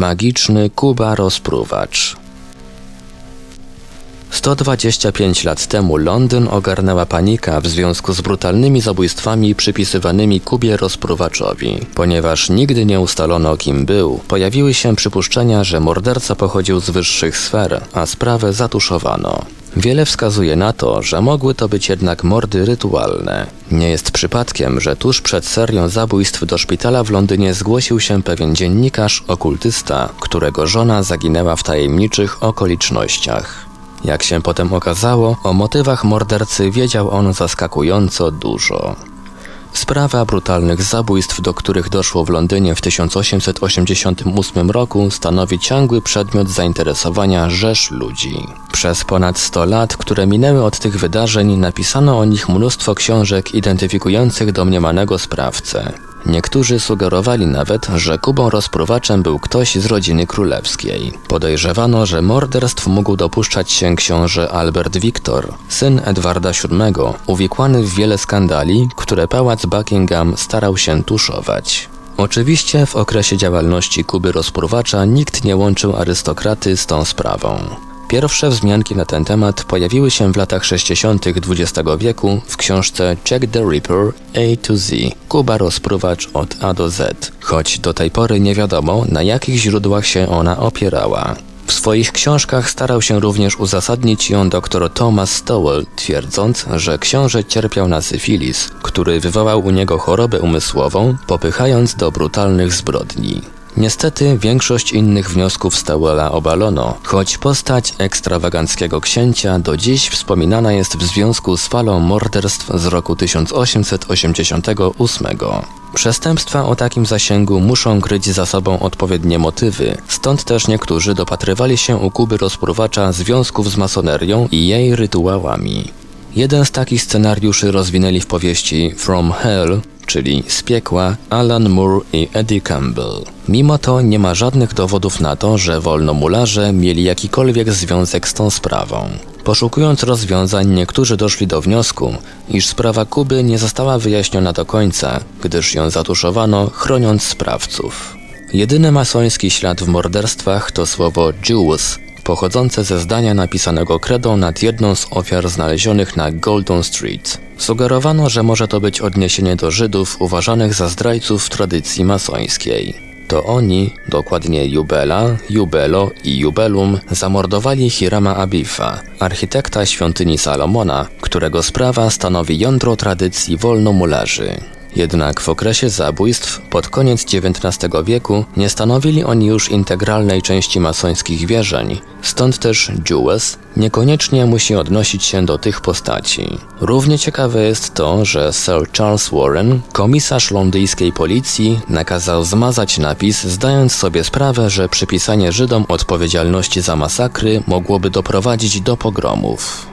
Magiczny Kuba Rozpruwacz 125 lat temu Londyn ogarnęła panika w związku z brutalnymi zabójstwami przypisywanymi Kubie Rozpruwaczowi. Ponieważ nigdy nie ustalono kim był, pojawiły się przypuszczenia, że morderca pochodził z wyższych sfer, a sprawę zatuszowano. Wiele wskazuje na to, że mogły to być jednak mordy rytualne. Nie jest przypadkiem, że tuż przed serią zabójstw do szpitala w Londynie zgłosił się pewien dziennikarz okultysta, którego żona zaginęła w tajemniczych okolicznościach. Jak się potem okazało, o motywach mordercy wiedział on zaskakująco dużo. Sprawa brutalnych zabójstw, do których doszło w Londynie w 1888 roku, stanowi ciągły przedmiot zainteresowania rzesz ludzi. Przez ponad 100 lat, które minęły od tych wydarzeń, napisano o nich mnóstwo książek identyfikujących domniemanego sprawcę. Niektórzy sugerowali nawet, że Kubą rozpruwaczem był ktoś z rodziny królewskiej. Podejrzewano, że morderstw mógł dopuszczać się książę Albert Victor, syn Edwarda VII, uwikłany w wiele skandali, które pałac Buckingham starał się tuszować. Oczywiście w okresie działalności Kuby rozpruwacza nikt nie łączył arystokraty z tą sprawą. Pierwsze wzmianki na ten temat pojawiły się w latach 60. XX wieku w książce Check the Ripper A to Z Kuba rozpruwacz od A do Z, choć do tej pory nie wiadomo na jakich źródłach się ona opierała. W swoich książkach starał się również uzasadnić ją dr Thomas Stowell, twierdząc, że książę cierpiał na syfilis, który wywołał u niego chorobę umysłową, popychając do brutalnych zbrodni. Niestety większość innych wniosków Stawella obalono, choć postać ekstrawaganckiego księcia do dziś wspominana jest w związku z falą morderstw z roku 1888. Przestępstwa o takim zasięgu muszą kryć za sobą odpowiednie motywy, stąd też niektórzy dopatrywali się u Kuby rozpruwacza związków z masonerią i jej rytuałami. Jeden z takich scenariuszy rozwinęli w powieści From Hell czyli z piekła Alan Moore i Eddie Campbell. Mimo to nie ma żadnych dowodów na to, że wolnomularze mieli jakikolwiek związek z tą sprawą. Poszukując rozwiązań, niektórzy doszli do wniosku, iż sprawa Kuby nie została wyjaśniona do końca, gdyż ją zatuszowano, chroniąc sprawców. Jedyny masoński ślad w morderstwach to słowo Jews, pochodzące ze zdania napisanego kredą nad jedną z ofiar znalezionych na Golden Street. Sugerowano, że może to być odniesienie do Żydów uważanych za zdrajców tradycji masońskiej. To oni, dokładnie Jubela, Jubelo i Jubelum, zamordowali Hirama Abifa, architekta świątyni Salomona, którego sprawa stanowi jądro tradycji wolnomularzy. Jednak w okresie zabójstw pod koniec XIX wieku nie stanowili oni już integralnej części masońskich wierzeń, stąd też Jewess niekoniecznie musi odnosić się do tych postaci. Równie ciekawe jest to, że Sir Charles Warren, komisarz londyjskiej policji, nakazał zmazać napis, zdając sobie sprawę, że przypisanie Żydom odpowiedzialności za masakry mogłoby doprowadzić do pogromów.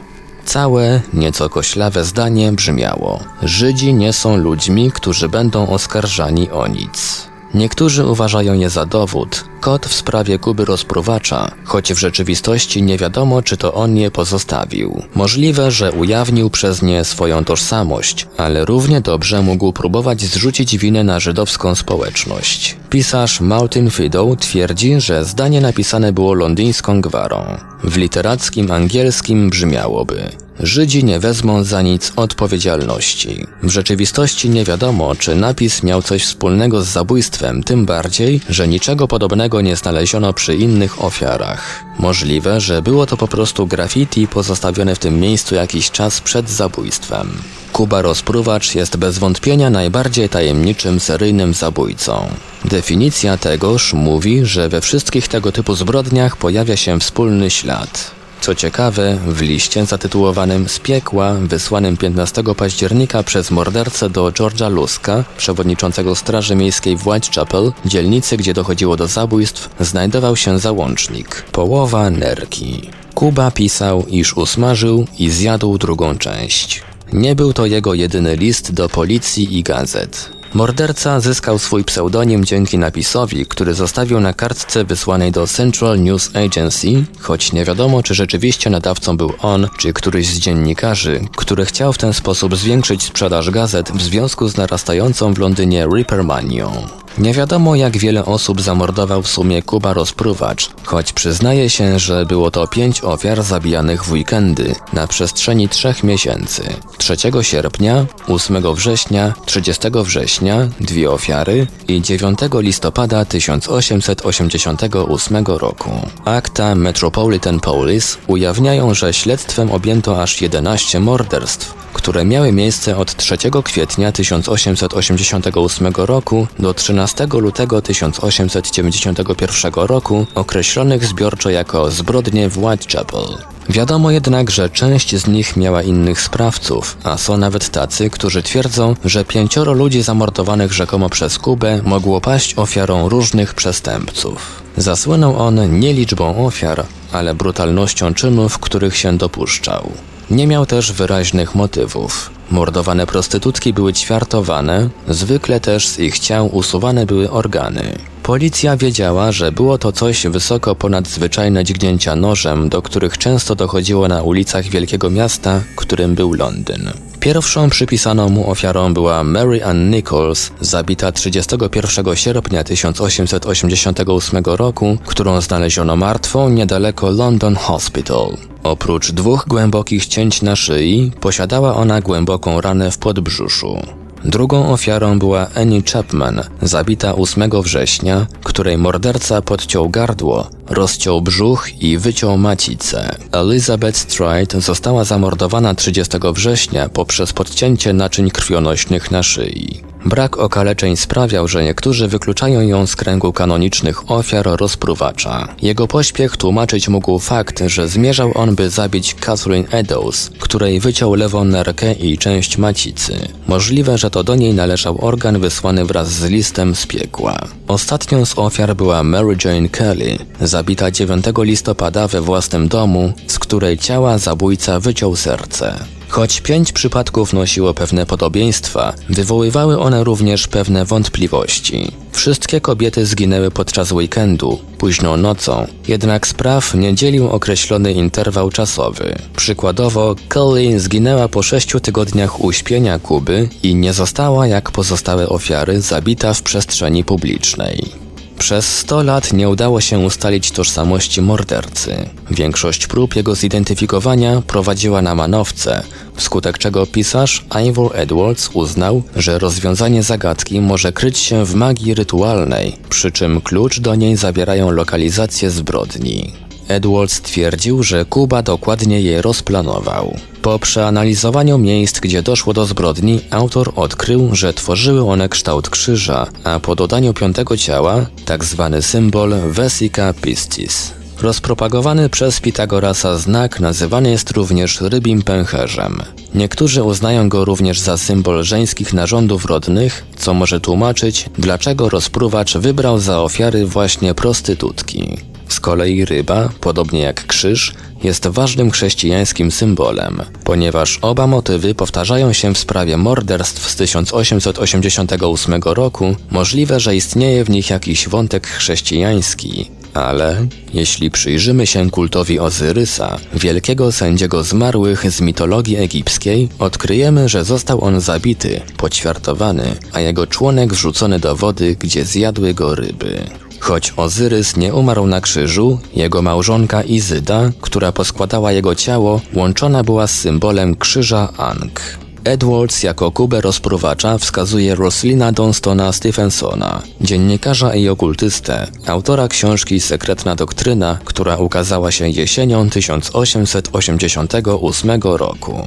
Całe, nieco koślawe zdanie brzmiało: Żydzi nie są ludźmi, którzy będą oskarżani o nic. Niektórzy uważają je za dowód, kod w sprawie Kuby rozpruwacza, choć w rzeczywistości nie wiadomo, czy to on je pozostawił. Możliwe, że ujawnił przez nie swoją tożsamość, ale równie dobrze mógł próbować zrzucić winę na żydowską społeczność. Pisarz Martin Fidow twierdzi, że zdanie napisane było londyńską gwarą. W literackim angielskim brzmiałoby Żydzi nie wezmą za nic odpowiedzialności. W rzeczywistości nie wiadomo, czy napis miał coś wspólnego z zabójstwem, tym bardziej, że niczego podobnego nie znaleziono przy innych ofiarach. Możliwe, że było to po prostu graffiti pozostawione w tym miejscu jakiś czas przed zabójstwem. Kuba Rozpruwacz jest bez wątpienia najbardziej tajemniczym seryjnym zabójcą. Definicja tegoż mówi, że we wszystkich tego typu zbrodniach pojawia się wspólny ślad. Co ciekawe, w liście zatytułowanym Z piekła, wysłanym 15 października przez mordercę do George'a Luska, przewodniczącego Straży Miejskiej w Whitechapel, dzielnicy, gdzie dochodziło do zabójstw, znajdował się załącznik. Połowa nerki. Kuba pisał, iż usmażył i zjadł drugą część. Nie był to jego jedyny list do policji i gazet. Morderca zyskał swój pseudonim dzięki napisowi, który zostawił na kartce wysłanej do Central News Agency, choć nie wiadomo, czy rzeczywiście nadawcą był on, czy któryś z dziennikarzy, który chciał w ten sposób zwiększyć sprzedaż gazet w związku z narastającą w Londynie Rippermanią. Nie wiadomo jak wiele osób zamordował w sumie Kuba rozpruwacz, choć przyznaje się, że było to pięć ofiar zabijanych w weekendy na przestrzeni trzech miesięcy. 3 sierpnia, 8 września, 30 września dwie ofiary i 9 listopada 1888 roku. Akta Metropolitan Police ujawniają, że śledztwem objęto aż 11 morderstw, które miały miejsce od 3 kwietnia 1888 roku do 13 lutego 1891 roku, określonych zbiorczo jako zbrodnie w Whitechapel. Wiadomo jednak, że część z nich miała innych sprawców, a są nawet tacy, którzy twierdzą, że pięcioro ludzi zamordowanych rzekomo przez Kubę mogło paść ofiarą różnych przestępców. Zasłynął on nie liczbą ofiar, ale brutalnością czynów, których się dopuszczał. Nie miał też wyraźnych motywów. Mordowane prostytutki były ćwiartowane, zwykle też z ich ciał usuwane były organy. Policja wiedziała, że było to coś wysoko ponad zwyczajne dźgnięcia nożem, do których często dochodziło na ulicach wielkiego miasta, którym był Londyn. Pierwszą przypisaną mu ofiarą była Mary Ann Nichols, zabita 31 sierpnia 1888 roku, którą znaleziono martwą niedaleko London Hospital. Oprócz dwóch głębokich cięć na szyi, posiadała ona głęboką ranę w podbrzuszu. Drugą ofiarą była Annie Chapman, zabita 8 września, której morderca podciął gardło, rozciął brzuch i wyciął macicę. Elizabeth Stride została zamordowana 30 września poprzez podcięcie naczyń krwionośnych na szyi. Brak okaleczeń sprawiał, że niektórzy wykluczają ją z kręgu kanonicznych ofiar rozpruwacza. Jego pośpiech tłumaczyć mógł fakt, że zmierzał on by zabić Catherine Eddowes, której wyciął lewą nerkę i część macicy. Możliwe, że to do niej należał organ wysłany wraz z listem z piekła. Ostatnią z ofiar była Mary Jane Kelly, zabita 9 listopada we własnym domu, z której ciała zabójca wyciął serce. Choć pięć przypadków nosiło pewne podobieństwa, wywoływały one również pewne wątpliwości. Wszystkie kobiety zginęły podczas weekendu, późną nocą, jednak spraw nie dzielił określony interwał czasowy. Przykładowo, Kelly zginęła po sześciu tygodniach uśpienia Kuby i nie została, jak pozostałe ofiary, zabita w przestrzeni publicznej. Przez 100 lat nie udało się ustalić tożsamości mordercy. Większość prób jego zidentyfikowania prowadziła na manowce, wskutek czego pisarz Ivor Edwards uznał, że rozwiązanie zagadki może kryć się w magii rytualnej, przy czym klucz do niej zawierają lokalizację zbrodni. Edwards twierdził, że Kuba dokładnie je rozplanował. Po przeanalizowaniu miejsc, gdzie doszło do zbrodni, autor odkrył, że tworzyły one kształt krzyża, a po dodaniu piątego ciała, tak zwany symbol Vesica Piscis. Rozpropagowany przez Pitagorasa znak nazywany jest również rybim pęcherzem. Niektórzy uznają go również za symbol żeńskich narządów rodnych, co może tłumaczyć, dlaczego rozpruwacz wybrał za ofiary właśnie prostytutki. Z kolei ryba, podobnie jak krzyż, jest ważnym chrześcijańskim symbolem, ponieważ oba motywy powtarzają się w sprawie morderstw z 1888 roku, możliwe, że istnieje w nich jakiś wątek chrześcijański. Ale jeśli przyjrzymy się kultowi Ozyrysa, wielkiego sędziego zmarłych z mitologii egipskiej, odkryjemy, że został on zabity, poćwiartowany, a jego członek wrzucony do wody, gdzie zjadły go ryby. Choć Ozyrys nie umarł na krzyżu, jego małżonka Izyda, która poskładała jego ciało, łączona była z symbolem krzyża Ankh. Edwards jako Kubę rozpruwacza wskazuje Roslina Donstona Stephensona, dziennikarza i okultystę, autora książki Sekretna Doktryna, która ukazała się jesienią 1888 roku.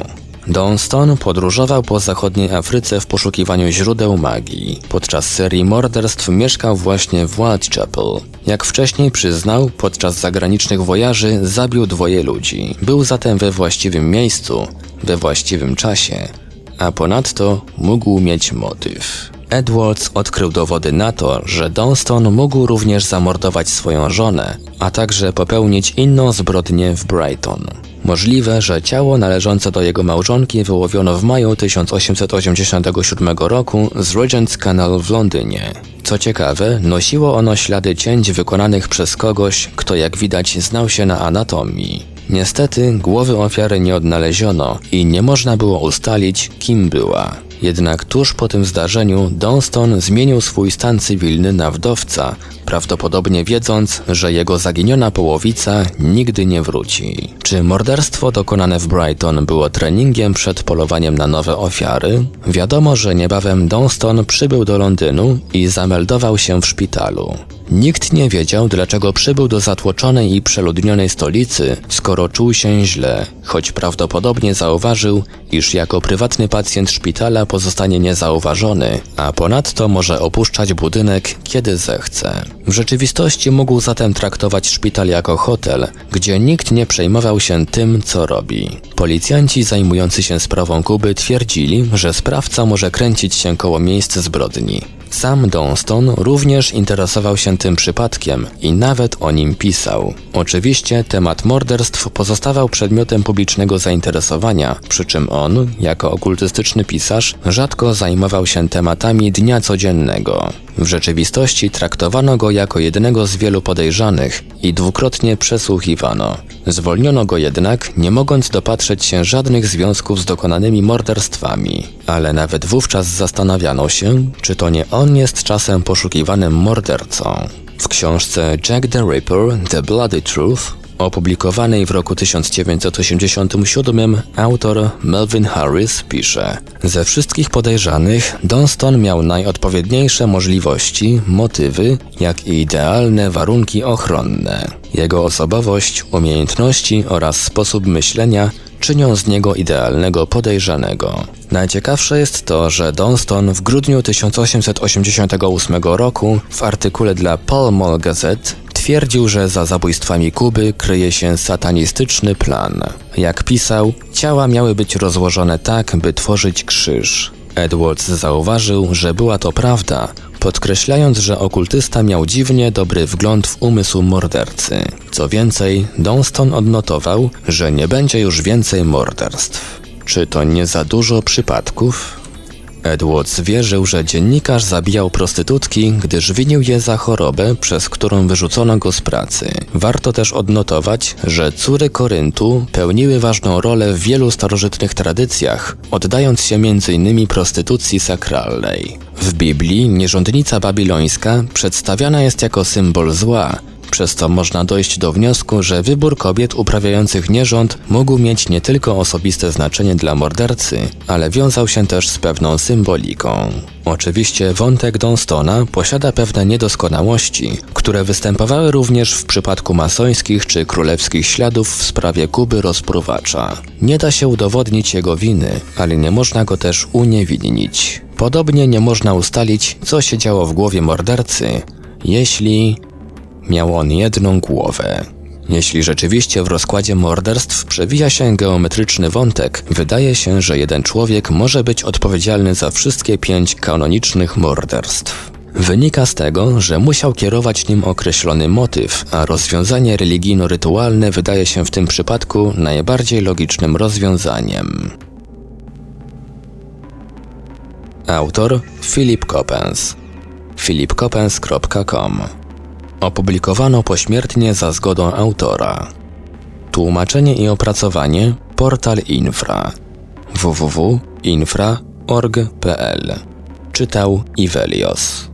Donston podróżował po zachodniej Afryce w poszukiwaniu źródeł magii. Podczas serii morderstw mieszkał właśnie w Whitechapel. Jak wcześniej przyznał, podczas zagranicznych wojaży zabił dwoje ludzi. Był zatem we właściwym miejscu, we właściwym czasie, a ponadto mógł mieć motyw. Edwards odkrył dowody na to, że Donston mógł również zamordować swoją żonę, a także popełnić inną zbrodnię w Brighton. Możliwe, że ciało należące do jego małżonki wyłowiono w maju 1887 roku z Regent's Canal w Londynie. Co ciekawe, nosiło ono ślady cięć wykonanych przez kogoś, kto jak widać znał się na anatomii. Niestety głowy ofiary nie odnaleziono i nie można było ustalić, kim była. Jednak tuż po tym zdarzeniu Donston zmienił swój stan cywilny na wdowca, prawdopodobnie wiedząc, że jego zaginiona połowica nigdy nie wróci. Czy morderstwo dokonane w Brighton było treningiem przed polowaniem na nowe ofiary? Wiadomo, że niebawem Donston przybył do Londynu i zameldował się w szpitalu. Nikt nie wiedział, dlaczego przybył do zatłoczonej i przeludnionej stolicy, skoro czuł się źle, choć prawdopodobnie zauważył, iż jako prywatny pacjent szpitala pozostanie niezauważony, a ponadto może opuszczać budynek, kiedy zechce. W rzeczywistości mógł zatem traktować szpital jako hotel, gdzie nikt nie przejmował się tym, co robi. Policjanci zajmujący się sprawą Kuby twierdzili, że sprawca może kręcić się koło miejsc zbrodni. Sam Donston również interesował się tym przypadkiem i nawet o nim pisał. Oczywiście temat morderstw pozostawał przedmiotem publicznego zainteresowania, przy czym on, jako okultystyczny pisarz, rzadko zajmował się tematami dnia codziennego. W rzeczywistości traktowano go jako jednego z wielu podejrzanych i dwukrotnie przesłuchiwano. Zwolniono go jednak, nie mogąc dopatrzeć się żadnych związków z dokonanymi morderstwami. Ale nawet wówczas zastanawiano się, czy to nie on jest czasem poszukiwanym mordercą. W książce Jack the Ripper – The Bloody Truth opublikowanej w roku 1987 autor Melvin Harris pisze Ze wszystkich podejrzanych Donston miał najodpowiedniejsze możliwości, motywy, jak i idealne warunki ochronne. Jego osobowość, umiejętności oraz sposób myślenia czynią z niego idealnego podejrzanego. Najciekawsze jest to, że Donston w grudniu 1888 roku w artykule dla Pall Mall Gazette twierdził, że za zabójstwami Kuby kryje się satanistyczny plan. Jak pisał, ciała miały być rozłożone tak, by tworzyć krzyż. Edwards zauważył, że była to prawda, podkreślając, że okultysta miał dziwnie dobry wgląd w umysł mordercy. Co więcej, Donston odnotował, że nie będzie już więcej morderstw. Czy to nie za dużo przypadków? Edwards wierzył, że dziennikarz zabijał prostytutki, gdyż winił je za chorobę, przez którą wyrzucono go z pracy. Warto też odnotować, że córy Koryntu pełniły ważną rolę w wielu starożytnych tradycjach, oddając się m.in. prostytucji sakralnej. W Biblii nierządnica babilońska przedstawiana jest jako symbol zła, przez co można dojść do wniosku, że wybór kobiet uprawiających nierząd mógł mieć nie tylko osobiste znaczenie dla mordercy, ale wiązał się też z pewną symboliką. Oczywiście wątek Donstona posiada pewne niedoskonałości, które występowały również w przypadku masońskich czy królewskich śladów w sprawie Kuby rozpruwacza. Nie da się udowodnić jego winy, ale nie można go też uniewinnić. Podobnie nie można ustalić, co się działo w głowie mordercy, jeśli Miał on jedną głowę. Jeśli rzeczywiście w rozkładzie morderstw przewija się geometryczny wątek, wydaje się, że jeden człowiek może być odpowiedzialny za wszystkie pięć kanonicznych morderstw. Wynika z tego, że musiał kierować nim określony motyw, a rozwiązanie religijno-rytualne wydaje się w tym przypadku najbardziej logicznym rozwiązaniem. Autor Philip Coppens philipcoppens.com Opublikowano pośmiertnie za zgodą autora. Tłumaczenie i opracowanie Portal Infra. www.infra.org.pl Czytał Ivelios